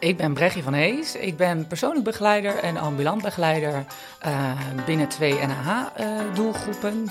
Ik ben Brechtje van Hees. Ik ben persoonlijk begeleider en ambulant begeleider eh, binnen twee NH-doelgroepen.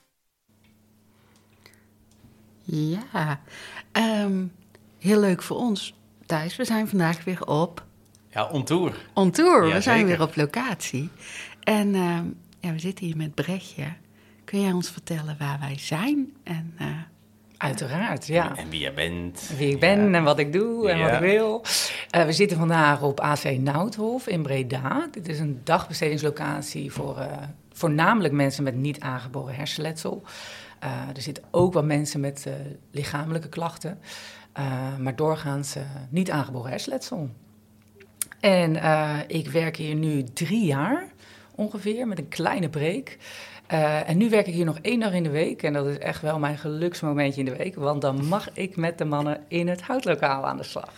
Ja, ehm, heel leuk voor ons. Thijs, we zijn vandaag weer op Ja, on tour. on tour. Ja, we zijn zeker. weer op locatie. En ehm, ja, we zitten hier met Brechtje. Kun jij ons vertellen waar wij zijn? En eh, Uiteraard, ja. En wie jij bent. Wie ik ben en wat ik doe en Ja. wat ik wil. Eh, we zitten vandaag op AC Noudhof in Breda. Dit is een dagbestedingslocatie voor eh, voornamelijk mensen met niet aangeboren hersenletsel. Eh, er zitten ook wel mensen met lichamelijke klachten, maar doorgaans niet aangeboren hersenletsel. En ik werk hier nu drie jaar ongeveer, met een kleine break. Eh, en nu werk ik hier nog één dag in de week. En dat is echt wel mijn geluksmomentje in de week. Want dan mag ik met de mannen in het houtlokaal aan de slag.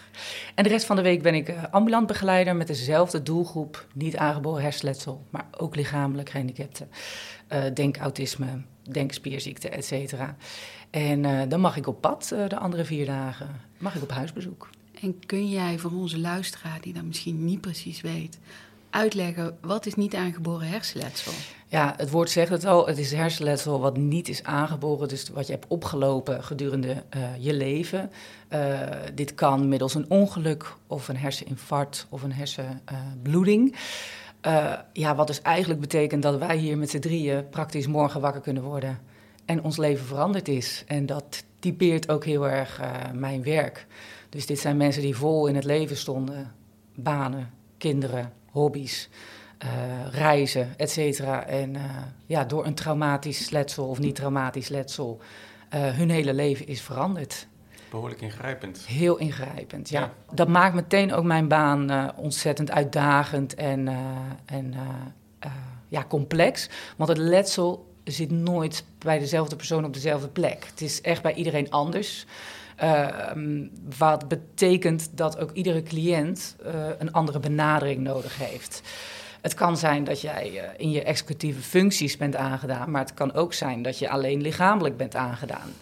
En de rest van de week ben ik eh, ambulant begeleider met dezelfde doelgroep. Niet aangeboren hersenletsel, maar ook lichamelijk gehandicapten. Eh, denk autisme, denk spierziekte, et cetera. En dan mag ik op pad de andere vier dagen. Mag ik op huisbezoek. En kun jij voor onze luisteraar, die dat misschien niet precies weet, uitleggen wat is niet aangeboren hersenletsel? Ja, het woord zegt het al. Het is hersenletsel wat niet is aangeboren. Dus wat je hebt opgelopen gedurende eh, je leven. Eh, dit kan middels een ongeluk of een herseninfarct of een hersenbloeding. Eh, ja, wat dus eigenlijk betekent dat wij hier met z'n drieën praktisch morgen wakker kunnen worden. En ons leven veranderd is. En dat typeert ook heel erg mijn werk. Dus dit zijn mensen die vol in het leven stonden. Banen, kinderen, hobby's eh, reizen, et cetera. En eh, ja, door een traumatisch letsel of niet traumatisch letsel, eh, hun hele leven is veranderd. Behoorlijk ingrijpend. Heel ingrijpend, ja. Ja. Dat maakt meteen ook mijn baan ontzettend uitdagend en, en ja, complex. Want het letsel zit nooit bij dezelfde persoon op dezelfde plek. Het is echt bij iedereen anders. Ehm, wat betekent dat ook iedere cliënt eh, een andere benadering nodig heeft. Het kan zijn dat jij eh, in je executieve functies bent aangedaan, maar het kan ook zijn dat je alleen lichamelijk bent aangedaan.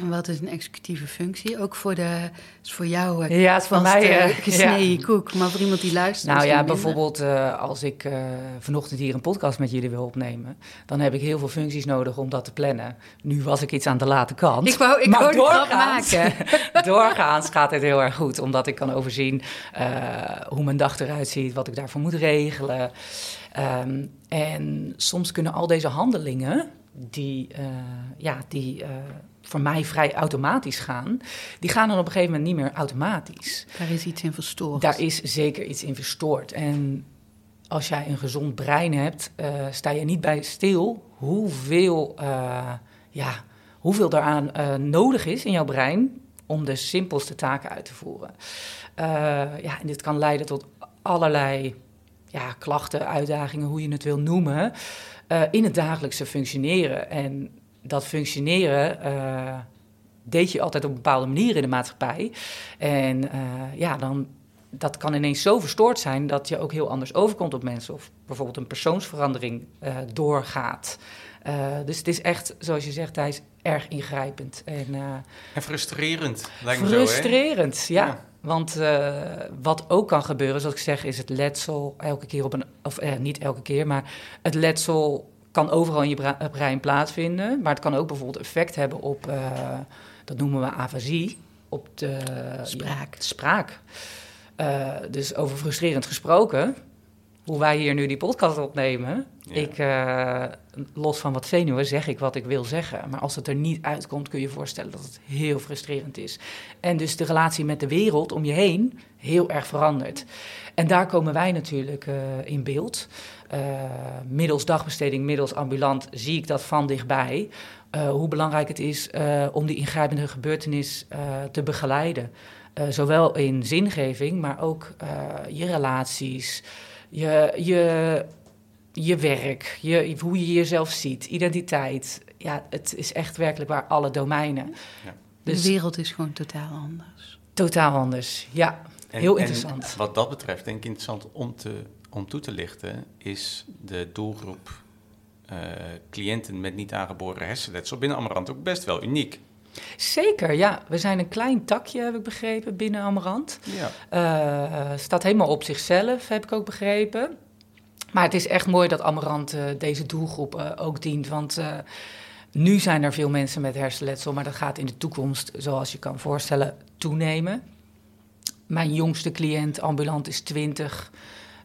En wat is een executieve functie? Ook voor, de, is voor jou eh, Ja, het is voor mij, eh, gesneden ja. koek, maar voor iemand die luistert Nou ja, bijvoorbeeld eh, als ik vanochtend hier een podcast met jullie wil opnemen, dan heb ik heel veel functies nodig om dat te plannen. Nu was ik iets aan de late kant. Ik wou, ik Maar wou doorgaans- maken. Doorgaans gaat het heel erg goed, omdat ik kan overzien hoe mijn dag eruit ziet, wat ik daarvoor moet regelen. Ehm, en soms kunnen al deze handelingen, die, eh, ja, die eh, voor mij vrij automatisch gaan, die gaan dan op een gegeven moment niet meer automatisch. Daar is iets in verstoord. Daar is zeker iets in verstoord. En als jij een gezond brein hebt, eh, sta je niet bij stil hoeveel, ja, hoeveel daaraan nodig is in jouw brein om de simpelste taken uit te voeren. Ja, en dit kan leiden tot allerlei ja, klachten, uitdagingen, hoe je het wil noemen, eh, in het dagelijkse functioneren. En dat functioneren eh, deed je altijd op een bepaalde manier in de maatschappij. En eh, ja, dan, dat kan ineens zo verstoord zijn dat je ook heel anders overkomt op mensen. Of bijvoorbeeld een persoonsverandering doorgaat. Dus het is echt, zoals je zegt, Thijs, erg ingrijpend. En, En frustrerend, lijkt me zo, hè? Frustrerend, ja. Ja. Want eh, wat ook kan gebeuren, zoals ik zeg, is het letsel elke keer op een... Of eh, niet elke keer, maar het letsel kan overal in je bra- brein plaatsvinden. Maar het kan ook bijvoorbeeld effect hebben op, eh, dat noemen we afasie, op de... Spraak. spraak. Eh, dus over frustrerend gesproken. Hoe wij hier nu die podcast opnemen. Ja. Ik, eh, los van wat zenuwen, zeg ik wat ik wil zeggen. Maar als het er niet uitkomt, kun je je voorstellen dat het heel frustrerend is. En dus de relatie met de wereld om je heen heel erg verandert. En daar komen wij natuurlijk eh, in beeld. Eh, middels dagbesteding, middels ambulant zie ik dat van dichtbij. Hoe belangrijk het is om die ingrijpende gebeurtenis te begeleiden. Zowel in zingeving, maar ook je relaties, je, je, je werk, je, hoe je jezelf ziet, identiteit. Ja, het is echt werkelijk waar alle domeinen. Ja. Dus de wereld is gewoon totaal anders. totaal anders. Ja, En- heel en interessant. wat dat betreft, denk ik interessant om, te, om toe te lichten, is de doelgroep eh, cliënten met niet aangeboren hersenletsel binnen Amarant ook best wel uniek. Zeker, ja. We zijn een klein takje, heb ik begrepen, binnen Amarant. Ja. Eh, staat helemaal op zichzelf, heb ik ook begrepen. Maar het is echt mooi dat Amarant eh, deze doelgroep eh, ook dient. Want eh, nu zijn er veel mensen met hersenletsel, maar dat gaat in de toekomst, zoals je kan voorstellen, toenemen. Mijn jongste cliënt ambulant is 20.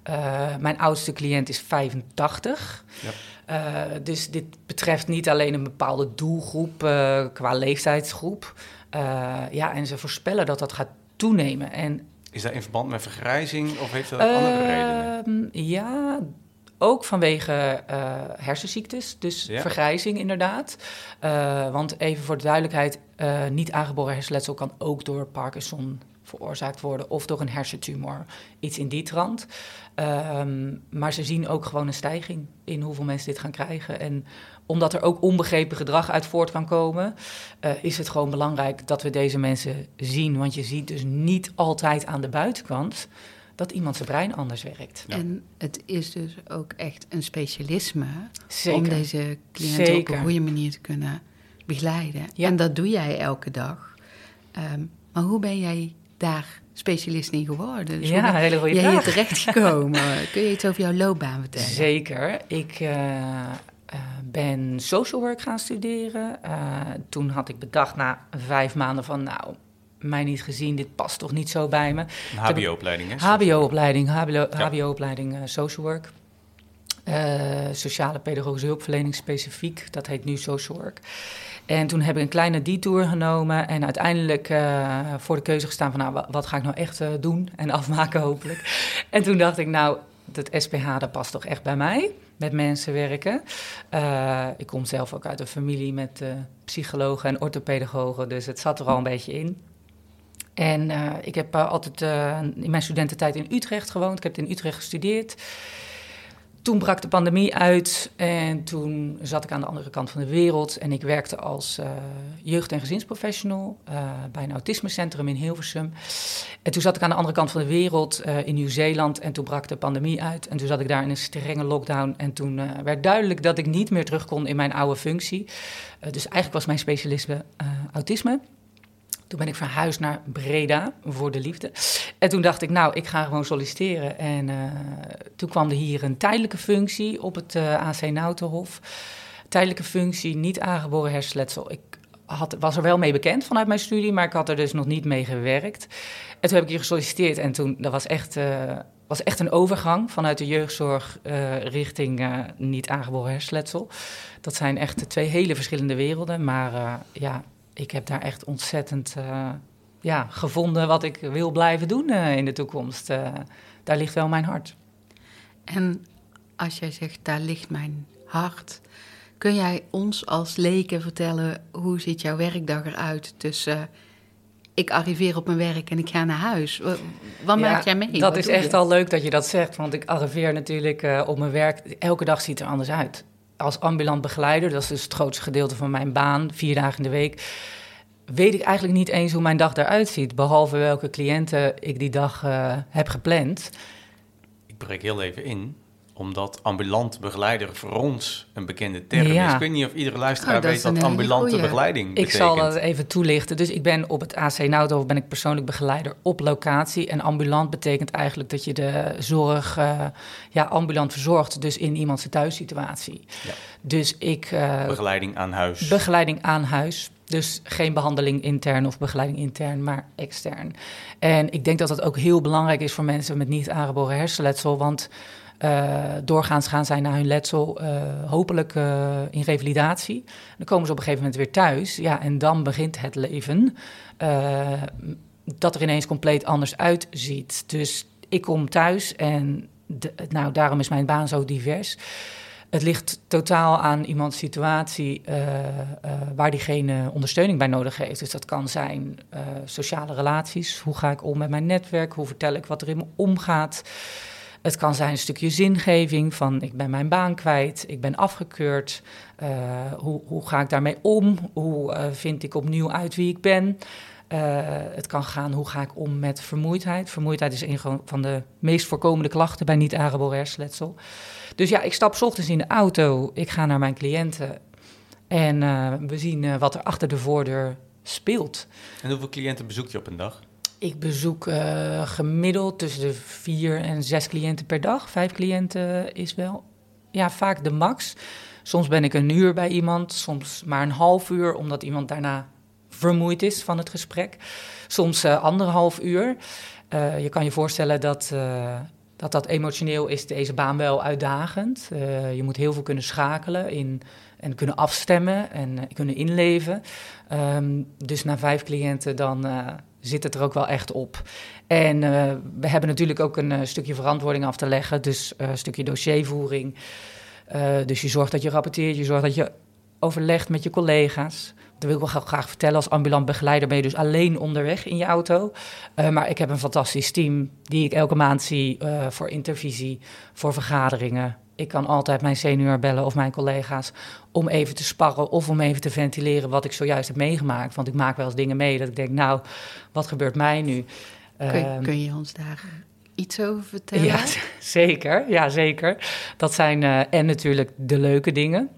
Eh, mijn oudste cliënt is 85. Ja. Eh, dus dit betreft niet alleen een bepaalde doelgroep eh, qua leeftijdsgroep. Eh, ja, en ze voorspellen dat dat gaat toenemen. En Is dat in verband met vergrijzing of heeft dat andere redenen? Ehm, Ja, ook vanwege hersenziektes, dus Ja. vergrijzing inderdaad. Want even voor de duidelijkheid, niet aangeboren hersenletsel kan ook door Parkinson veroorzaakt worden of door een hersentumor, iets in die trant. Ehm, maar ze zien ook gewoon een stijging in hoeveel mensen dit gaan krijgen. En omdat er ook onbegrepen gedrag uit voort kan komen, eh, is het gewoon belangrijk dat we deze mensen zien. Want je ziet dus niet altijd aan de buitenkant dat iemand zijn brein anders werkt. Ja. En het is dus ook echt een specialisme Zeker. om deze cliënten op een goede manier te kunnen begeleiden. Ja. En dat doe jij elke dag. Ehm, maar hoe ben jij daar specialist in geworden? Dus ja, een hele goede jij hier vraag. terechtgekomen? Kun je iets over jouw loopbaan vertellen? Zeker. Ik eh, eh, ben social work gaan studeren. Eh, toen had ik bedacht na vijf maanden van... nou, mij niet gezien, dit past toch niet zo bij me. Een HBO-opleiding, hè? HBO-opleiding, HBO, Ja. HBO-opleiding eh, social work. Eh, sociale pedagogische hulpverlening specifiek, dat heet nu social work. En toen heb ik een kleine detour genomen en uiteindelijk eh, voor de keuze gestaan van nou, wa- wat ga ik nou echt eh, doen en afmaken hopelijk. En toen dacht ik nou, dat SPH dat past toch echt bij mij, met mensen werken. Ik kom zelf ook uit een familie met psychologen en orthopedagogen, dus het zat er al een beetje in. En ik heb altijd in mijn studententijd in Utrecht gewoond. Ik heb in Utrecht gestudeerd. Toen brak de pandemie uit en toen zat ik aan de andere kant van de wereld. En ik werkte als eh, jeugd- en gezinsprofessional eh, bij een autismecentrum in Hilversum. En toen zat ik aan de andere kant van de wereld eh, in Nieuw-Zeeland en toen brak de pandemie uit. En toen zat ik daar in een strenge lockdown en toen werd duidelijk dat ik niet meer terug kon in mijn oude functie. Dus eigenlijk was mijn specialisme autisme. Ben ik verhuisd naar Breda voor de liefde. En toen dacht ik, nou, ik ga gewoon solliciteren. En eh, toen kwam er hier een tijdelijke functie op het eh, AC Nautenhof. Tijdelijke functie, niet aangeboren hersenletsel. Ik had, was er wel mee bekend vanuit mijn studie, maar ik had er dus nog niet mee gewerkt. En toen heb ik hier gesolliciteerd en toen, dat was echt, eh, was echt een overgang vanuit de jeugdzorg richting niet aangeboren hersenletsel. Dat zijn echt twee hele verschillende werelden, maar ja, ik heb daar echt ontzettend eh, ja, gevonden wat ik wil blijven doen eh, in de toekomst. Eh, daar ligt wel mijn hart. En als jij zegt, daar ligt mijn hart. Kun jij ons als leken vertellen, hoe ziet jouw werkdag eruit tussen... ik arriveer op mijn werk en ik ga naar huis. Wa- Wat Ja, maak jij mee? Dat Wat is echt je? al leuk dat je dat zegt, want ik arriveer natuurlijk op mijn werk. Elke dag ziet er anders uit. Als ambulant begeleider, dat is dus het grootste gedeelte van mijn baan, vier dagen in de week, weet ik eigenlijk niet eens hoe mijn dag eruit ziet. Behalve welke cliënten ik die dag eh, heb gepland. Ik breek heel even in, omdat ambulant begeleider voor ons een bekende term Ja. is. Ik weet niet of iedere luisteraar Oh, dat weet een wat hele ambulante goeie. begeleiding Ik betekent. zal dat even toelichten. Dus ik ben op het AC Nauwdorf ben ik persoonlijk begeleider op locatie. En ambulant betekent eigenlijk dat je de zorg eh, ja, ambulant verzorgt. Dus in iemands thuissituatie. Ja. Dus ik eh, Begeleiding aan huis. begeleiding aan huis. Dus geen behandeling intern of begeleiding intern, maar extern. En ik denk dat dat ook heel belangrijk is voor mensen met niet aangeboren hersenletsel. Want doorgaans gaan zij na hun letsel uh, hopelijk uh, in revalidatie. Dan komen ze op een gegeven moment weer thuis. Ja, en dan begint het leven dat er ineens compleet anders uitziet. Dus ik kom thuis en nou, daarom is mijn baan zo divers. Het ligt totaal aan iemands situatie uh, uh, waar diegene ondersteuning bij nodig heeft. Dus dat kan zijn sociale relaties. Hoe ga ik om met mijn netwerk? Hoe vertel ik wat er in me omgaat? Het kan zijn een stukje zingeving van ik ben mijn baan kwijt, ik ben afgekeurd. hoe, hoe ga ik daarmee om? Hoe vind ik opnieuw uit wie ik ben? het kan gaan hoe ga ik om met vermoeidheid. Vermoeidheid is een van de meest voorkomende klachten bij niet-aangeboren hersenletsel. Dus ja, ik stap ochtends in de auto, ik ga naar mijn cliënten en we zien wat er achter de voordeur speelt. En hoeveel cliënten bezoek je op een dag? Ik bezoek uh, gemiddeld tussen de vier en zes cliënten per dag. Vijf cliënten is wel ja, vaak de max. Soms ben ik een uur bij iemand, soms maar een half uur, omdat iemand daarna vermoeid is van het gesprek. Soms anderhalf uur. je kan je voorstellen dat dat dat emotioneel is deze baan wel uitdagend. Je moet heel veel kunnen schakelen in, en kunnen afstemmen en uh, kunnen inleven. Um, dus na vijf cliënten dan uh, zit het er ook wel echt op. En we hebben natuurlijk ook een stukje verantwoording af te leggen. Dus een stukje dossiervoering. dus je zorgt dat je rapporteert, je zorgt dat je overlegt met je collega's. Dat wil ik wel graag vertellen. Als ambulant begeleider ben je dus alleen onderweg in je auto. Maar ik heb een fantastisch team die ik elke maand zie voor intervisie, voor vergaderingen. Ik kan altijd mijn senior bellen of mijn collega's om even te sparren of om even te ventileren wat ik zojuist heb meegemaakt. Want ik maak wel eens dingen mee dat ik denk, nou, wat gebeurt mij nu? Kun, uh, kun je ons daar iets over vertellen? Ja, zeker. Ja, zeker. Dat zijn en natuurlijk de leuke dingen.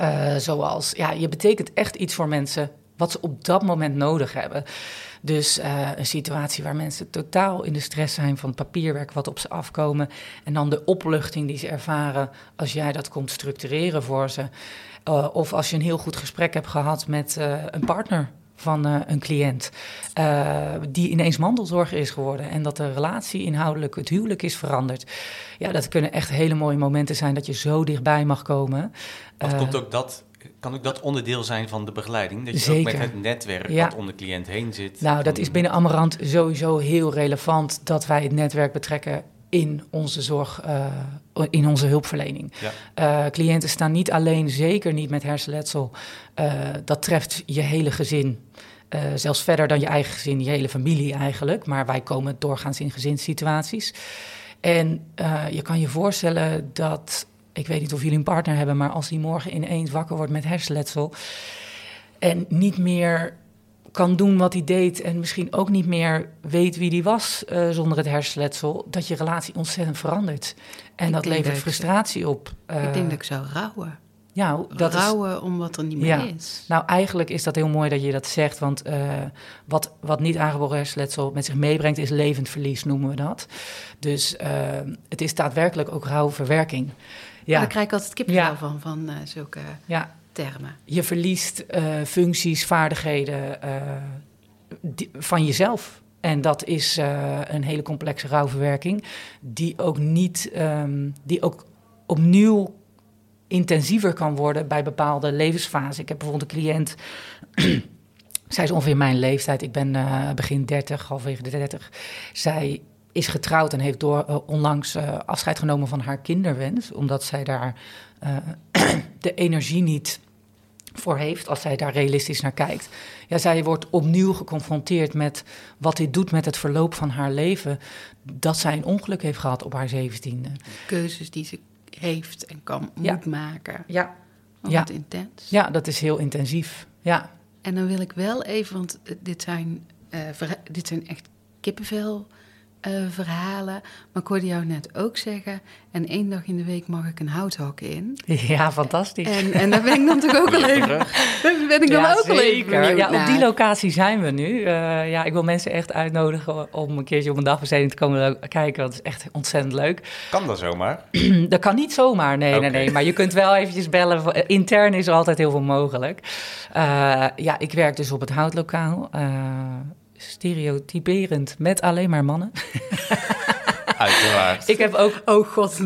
Uh, zoals, ja, je betekent echt iets voor mensen wat ze op dat moment nodig hebben. Dus uh, een situatie waar mensen totaal in de stress zijn van papierwerk wat op ze afkomen. En dan de opluchting die ze ervaren als jij dat komt structureren voor ze. Uh, of als je een heel goed gesprek hebt gehad met een partner van een cliënt. Die ineens mandelzorger is geworden. En dat de relatie inhoudelijk, het huwelijk is veranderd. Ja, dat kunnen echt hele mooie momenten zijn dat je zo dichtbij mag komen. Wat komt ook dat kan ook dat onderdeel zijn van de begeleiding? Dat je Zeker. ook met het netwerk ja. wat om de cliënt heen zit. Nou, dat is binnen Amarant sowieso heel relevant dat wij het netwerk betrekken in onze zorg, uh, in onze hulpverlening. Ja. Uh, cliënten staan niet alleen, zeker niet met hersenletsel. Uh, dat treft je hele gezin. zelfs verder dan je eigen gezin, je hele familie eigenlijk. Maar wij komen doorgaans in gezinssituaties. En je kan je voorstellen dat, ik weet niet of jullie een partner hebben, maar als die morgen ineens wakker wordt met hersenletsel en niet meer kan doen wat hij deed en misschien ook niet meer weet wie hij was uh, zonder het hersenletsel, dat je relatie ontzettend verandert. En ik dat levert frustratie op. Uh, ik denk dat ik zou rouwen. Ja, dat rouwen is, om wat er niet meer ja, is. Nou, eigenlijk is dat heel mooi dat je dat zegt, want uh, wat, wat niet aangeboren hersenletsel met zich meebrengt is levend verlies, noemen we dat. Dus het is daadwerkelijk ook rouwverwerking. Ja. Daar krijg ik altijd kippenvel ja. van, van zulke... Ja termen. Je verliest uh, functies, vaardigheden uh, die, van jezelf. En dat is een hele complexe rouwverwerking, die ook niet, um, die ook opnieuw intensiever kan worden bij bepaalde levensfasen. Ik heb bijvoorbeeld een cliënt, zij is ongeveer mijn leeftijd, ik ben begin 30, halverwege de 30. Zij is getrouwd en heeft door, uh, onlangs uh, afscheid genomen van haar kinderwens, omdat zij daar uh, de energie niet voor heeft, als zij daar realistisch naar kijkt. Ja, zij wordt opnieuw geconfronteerd met wat dit doet met het verloop van haar leven, dat zij een ongeluk heeft gehad op haar zeventiende. Keuzes die ze heeft en kan, ja. moet maken. Ja. Oh, ja. intens. Ja, dat is heel intensief. Ja. En dan wil ik wel even, want dit zijn, uh, dit zijn echt kippenvel uh, verhalen. Maar ik hoorde jou net ook zeggen... en één dag in de week mag ik een houthok in. Ja, fantastisch. En, en daar ben ik dan natuurlijk ook al even... Daar ben ik dan ja, ook al even Ja, op die locatie zijn we nu. Uh, ja, ik wil mensen echt uitnodigen om een keertje op een dagbesteding te komen kijken. Dat is echt ontzettend leuk. Kan dat zomaar? dat kan niet zomaar, nee, okay. nee, nee. Maar je kunt wel eventjes bellen. Intern is er altijd heel veel mogelijk. Uh, ja, ik werk dus op het houtlokaal stereotyperend met alleen maar mannen. Uiteraard. Ik heb ook Oh god,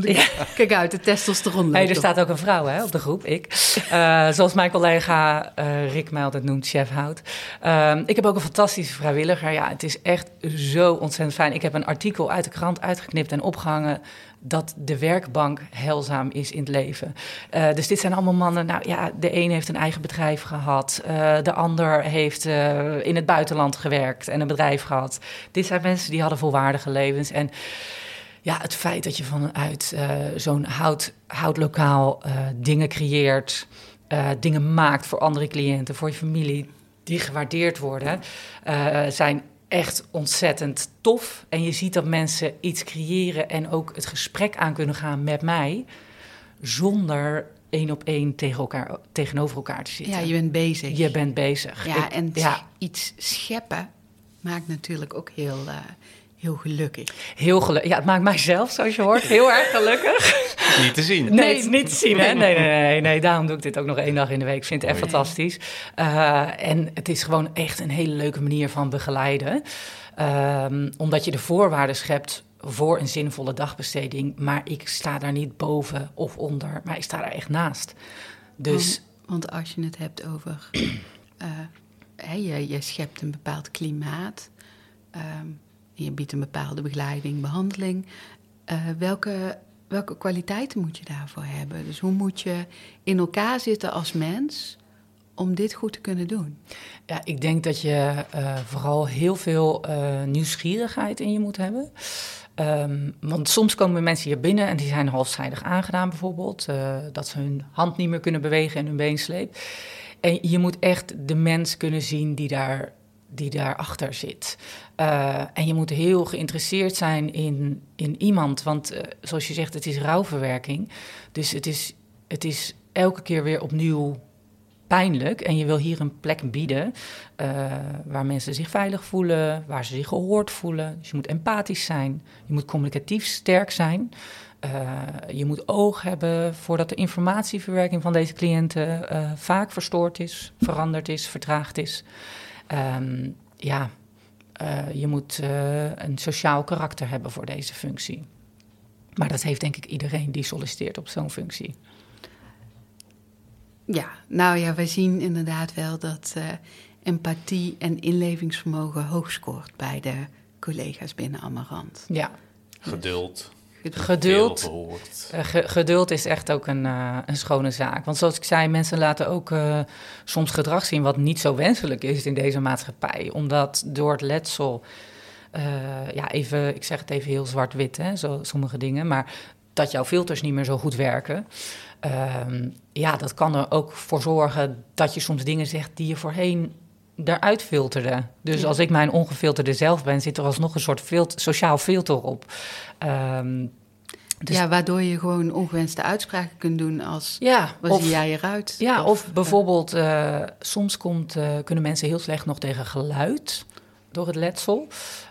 kijk uit, de testosteron Hey, er op. staat ook een vrouw hè, op de groep, ik. Eh, zoals mijn collega eh, Rick mij altijd noemt, chef Hout. Ehm, ik heb ook een fantastische vrijwilliger. Ja, het is echt zo ontzettend fijn. Ik heb een artikel uit de krant uitgeknipt en opgehangen... dat de werkbank heilzaam is in het leven. Eh, dus dit zijn allemaal mannen... Nou ja, de een heeft een eigen bedrijf gehad. eh, de ander heeft eh, in het buitenland gewerkt en een bedrijf gehad. Dit zijn mensen die hadden volwaardige levens. En ja, het feit dat je vanuit eh, zo'n hout, houtlokaal eh, dingen creëert, eh, dingen maakt voor andere cliënten, voor je familie, die gewaardeerd worden, zijn echt ontzettend tof. En je ziet dat mensen iets creëren en ook het gesprek aan kunnen gaan met mij, zonder één op één tegen elkaar, tegenover elkaar te zitten. Ja, je bent bezig. Je bent bezig. Ja, Ik- en ja, iets scheppen maakt natuurlijk ook heel, heel gelukkig. heel gelukkig. Ja, het maakt mijzelf, zoals je hoort, heel erg gelukkig. Niet te zien. Nee, niet te zien, hè? Nee, nee, nee, nee. Daarom doe ik dit ook nog één dag in de week. Ik vind het echt fantastisch. Eh, en het is gewoon echt een hele leuke manier van begeleiden. Ehm, omdat je de voorwaarden schept voor een zinvolle dagbesteding. Maar ik sta daar niet boven of onder, maar ik sta daar echt naast. Dus Want, want als je het hebt over... eh, hè, je, je schept een bepaald klimaat. ehm, je biedt een bepaalde begeleiding, behandeling. eh, welke, welke kwaliteiten moet je daarvoor hebben? Dus hoe moet je in elkaar zitten als mens om dit goed te kunnen doen? Ja, ik denk dat je eh, vooral heel veel eh, nieuwsgierigheid in je moet hebben. Ehm, want soms komen mensen hier binnen en die zijn halfzijdig aangedaan bijvoorbeeld. dat ze hun hand niet meer kunnen bewegen en hun been sleept. En je moet echt de mens kunnen zien die daar die daarachter zit. Eh, en je moet heel geïnteresseerd zijn in, in iemand. Want eh, zoals je zegt, het is rouwverwerking. Dus het is, het is elke keer weer opnieuw pijnlijk. En je wil hier een plek bieden eh, waar mensen zich veilig voelen, waar ze zich gehoord voelen. Dus je moet empathisch zijn, je moet communicatief sterk zijn. Je moet oog hebben voordat de informatieverwerking van deze cliënten vaak verstoord is, veranderd is, vertraagd is. Ehm, ja, eh, je moet eh, een sociaal karakter hebben voor deze functie. Maar dat heeft denk ik iedereen die solliciteert op zo'n functie. Ja, nou ja, wij zien inderdaad wel dat eh, empathie en inlevingsvermogen hoog scoort bij de collega's binnen Amarant. Ja, Geduld. Geduld. Eh, ge- geduld is echt ook een, eh, een schone zaak. Want zoals ik zei, mensen laten ook eh, soms gedrag zien wat niet zo wenselijk is in deze maatschappij. Omdat door het letsel, ja, even, ik zeg het even heel zwart-wit, hè, zo, sommige dingen, maar dat jouw filters niet meer zo goed werken. Ehm, ja, dat kan er ook voor zorgen dat je soms dingen zegt die je voorheen eruit filterde. Dus Ja. als ik mijn ongefilterde zelf ben, zit er alsnog een soort filter, sociaal filter op. Ehm, dus- ja, waardoor je gewoon ongewenste uitspraken kunt doen als... ja, of, zie jij eruit? ja, of bijvoorbeeld, eh, soms komt, eh, kunnen mensen heel slecht nog tegen geluid door het letsel.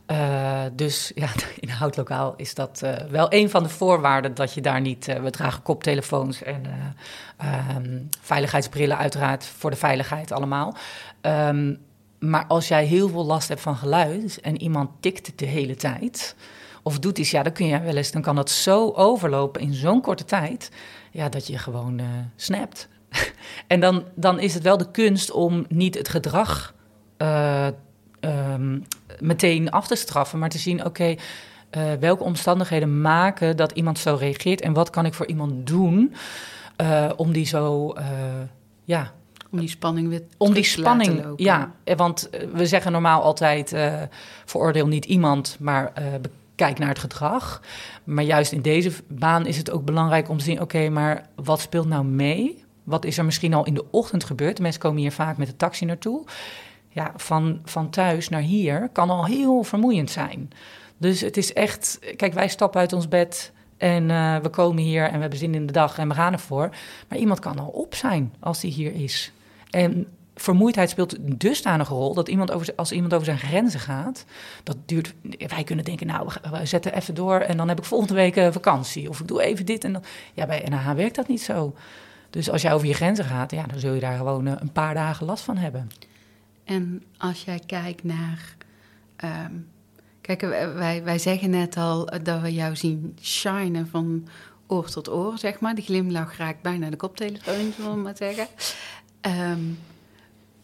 Eh, dus ja, in houtlokaal is dat eh, wel een van de voorwaarden dat je daar niet... eh, we dragen koptelefoons en eh, ehm, veiligheidsbrillen uiteraard voor de veiligheid allemaal. Ehm, maar als jij heel veel last hebt van geluid en iemand tikt de hele tijd... of doet iets, ja, dan kun je wel eens... dan kan dat zo overlopen in zo'n korte tijd... ja, dat je gewoon snapt. en dan, dan is het wel de kunst om niet het gedrag eh, ehm, meteen af te straffen, maar te zien, oké, eh, welke omstandigheden maken dat iemand zo reageert en wat kan ik voor iemand doen eh, om die zo, eh, ja, Om die spanning weer om die terug te laten spanning, lopen. ja, want we zeggen normaal altijd, veroordeel niet iemand, maar bekijk naar het gedrag. Maar juist in deze baan is het ook belangrijk om te zien, oké, maar wat speelt nou mee? Wat is er misschien al in de ochtend gebeurd? Mensen komen hier vaak met de taxi naartoe. Ja, van, van thuis naar hier kan al heel vermoeiend zijn. Dus het is echt, kijk, wij stappen uit ons bed en eh, we komen hier en we hebben zin in de dag en we gaan ervoor. Maar iemand kan al op zijn als hij hier is. En vermoeidheid speelt een rol dat iemand over, als iemand over zijn grenzen gaat, dat duurt. Wij kunnen denken, nou, we zetten even door en dan heb ik volgende week eh, vakantie. Of ik doe even dit en dan. Ja, bij NH werkt dat niet zo. Dus als jij over je grenzen gaat, ja, dan zul je daar gewoon eh, een paar dagen last van hebben. En als jij kijkt naar... ehm, Kijk, wij, wij zeggen net al dat we jou zien shinen van oor tot oor, zeg maar. De glimlach raakt bijna de koptelefoon, zullen we maar zeggen. Ehm,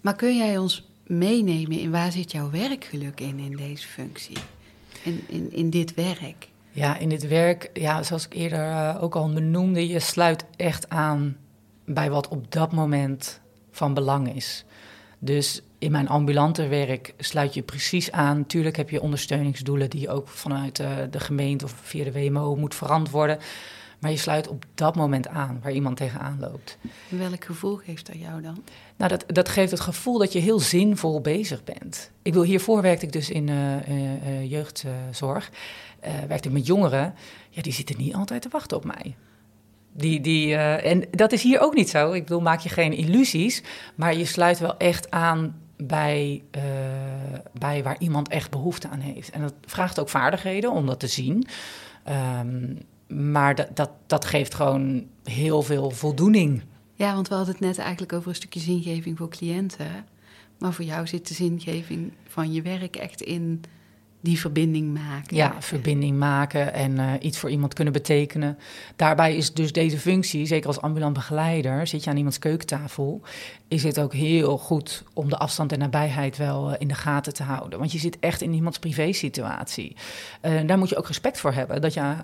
maar kun jij ons meenemen in waar zit jouw werkgeluk in, in deze functie? In, in, in dit werk? Ja, in dit werk, ja, zoals ik eerder uh, ook al benoemde, je sluit echt aan bij wat op dat moment van belang is. Dus in mijn ambulante werk sluit je precies aan. Tuurlijk heb je ondersteuningsdoelen die ook vanuit uh, de gemeente of via de WMO moet verantwoorden. Maar je sluit op dat moment aan waar iemand tegenaan loopt. En welk gevoel geeft dat jou dan? Nou, dat, dat geeft het gevoel dat je heel zinvol bezig bent. Ik wil, hiervoor werkte ik dus in uh, uh, jeugdzorg. werkte ik met jongeren. Ja, die zitten niet altijd te wachten op mij. Die, die, en dat is hier ook niet zo. Ik bedoel, maak je geen illusies. Maar je sluit wel echt aan bij, bij waar iemand echt behoefte aan heeft. En dat vraagt ook vaardigheden om dat te zien. Um, maar dat, dat, dat geeft gewoon heel veel voldoening. Ja, want we hadden het net eigenlijk over een stukje zingeving voor cliënten. Maar voor jou zit de zingeving van je werk echt in die verbinding maken. Ja, verbinding maken en uh, iets voor iemand kunnen betekenen. Daarbij is dus deze functie, zeker als ambulant begeleider, zit je aan iemands keukentafel, is het ook heel goed om de afstand en nabijheid wel uh, in de gaten te houden. Want je zit echt in iemands privésituatie. Uh, daar moet je ook respect voor hebben. Dat je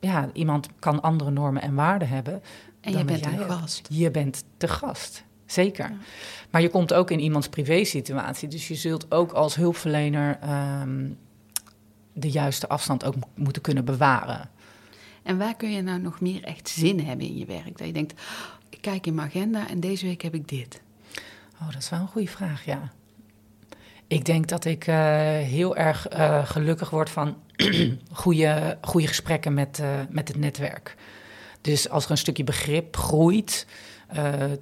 ja, iemand kan andere normen en waarden hebben. En je bent een gast. Je bent de gast, zeker. Maar je komt ook in iemands privésituatie. Dus je zult ook als hulpverlener um, de juiste afstand ook moeten kunnen bewaren. En waar kun je nou nog meer echt zin hebben in je werk? Dat je denkt, oh, ik kijk in mijn agenda en deze week heb ik dit. Oh, dat is wel een goede vraag, ja. Ik denk dat ik uh, heel erg uh, gelukkig word van goede, goede gesprekken met, uh, met het netwerk. Dus als er een stukje begrip groeit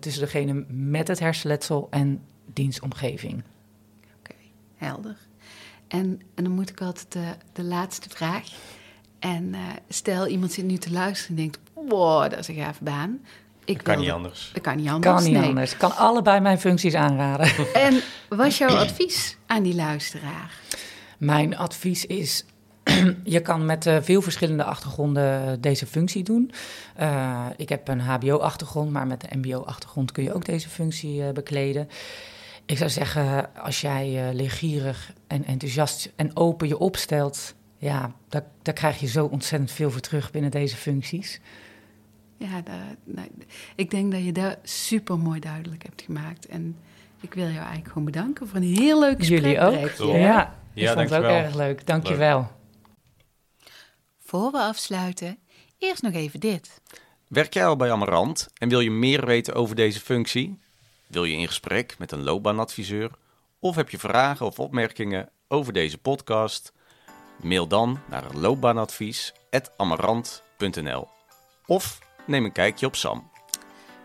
tussen degene met het hersenletsel en dienstomgeving. Oké, okay, helder. En, en dan moet ik altijd de, de laatste vraag. En stel iemand zit nu te luisteren en denkt: wow, dat is een gaaf baan. Ik kan niet anders. Dat kan niet anders. Kan niet nee. anders. Ik kan allebei mijn functies aanraden. En wat is jouw advies aan die luisteraar? Mijn advies is je kan met uh, veel verschillende achtergronden deze functie doen. Uh, ik heb een HBO-achtergrond, maar met een MBO-achtergrond kun je ook deze functie uh, bekleden. Ik zou zeggen, als jij leergierig en enthousiast en open je opstelt, ja, daar, daar krijg je zo ontzettend veel voor terug binnen deze functies. Ja, daar, nou, ik denk dat je dat super mooi duidelijk hebt gemaakt. En ik wil jou eigenlijk gewoon bedanken voor een heel leuk gesprek. Jullie ook. Ja, ja, ik vond het ook erg leuk. Dank je wel. Voor we afsluiten, eerst nog even dit. Werk jij al bij Amarant en wil je meer weten over deze functie? Wil je in gesprek met een loopbaanadviseur? Of heb je vragen of opmerkingen over deze podcast? Mail dan naar loopbaanadvies.amarant.nl Of neem een kijkje op Sam.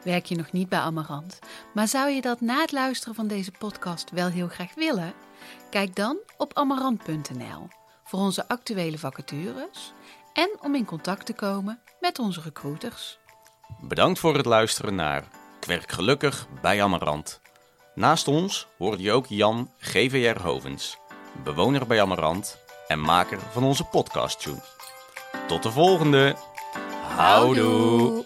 Werk je nog niet bij Amarant, maar zou je dat na het luisteren van deze podcast wel heel graag willen? Kijk dan op amarant.nl voor onze actuele vacatures en om in contact te komen met onze recruiters. Bedankt voor het luisteren naar Kwerk Gelukkig bij Amarant. Naast ons hoorde je ook Jan GVR Hovens, bewoner bij Amarant en maker van onze podcast tune. Tot de volgende! Houdoe!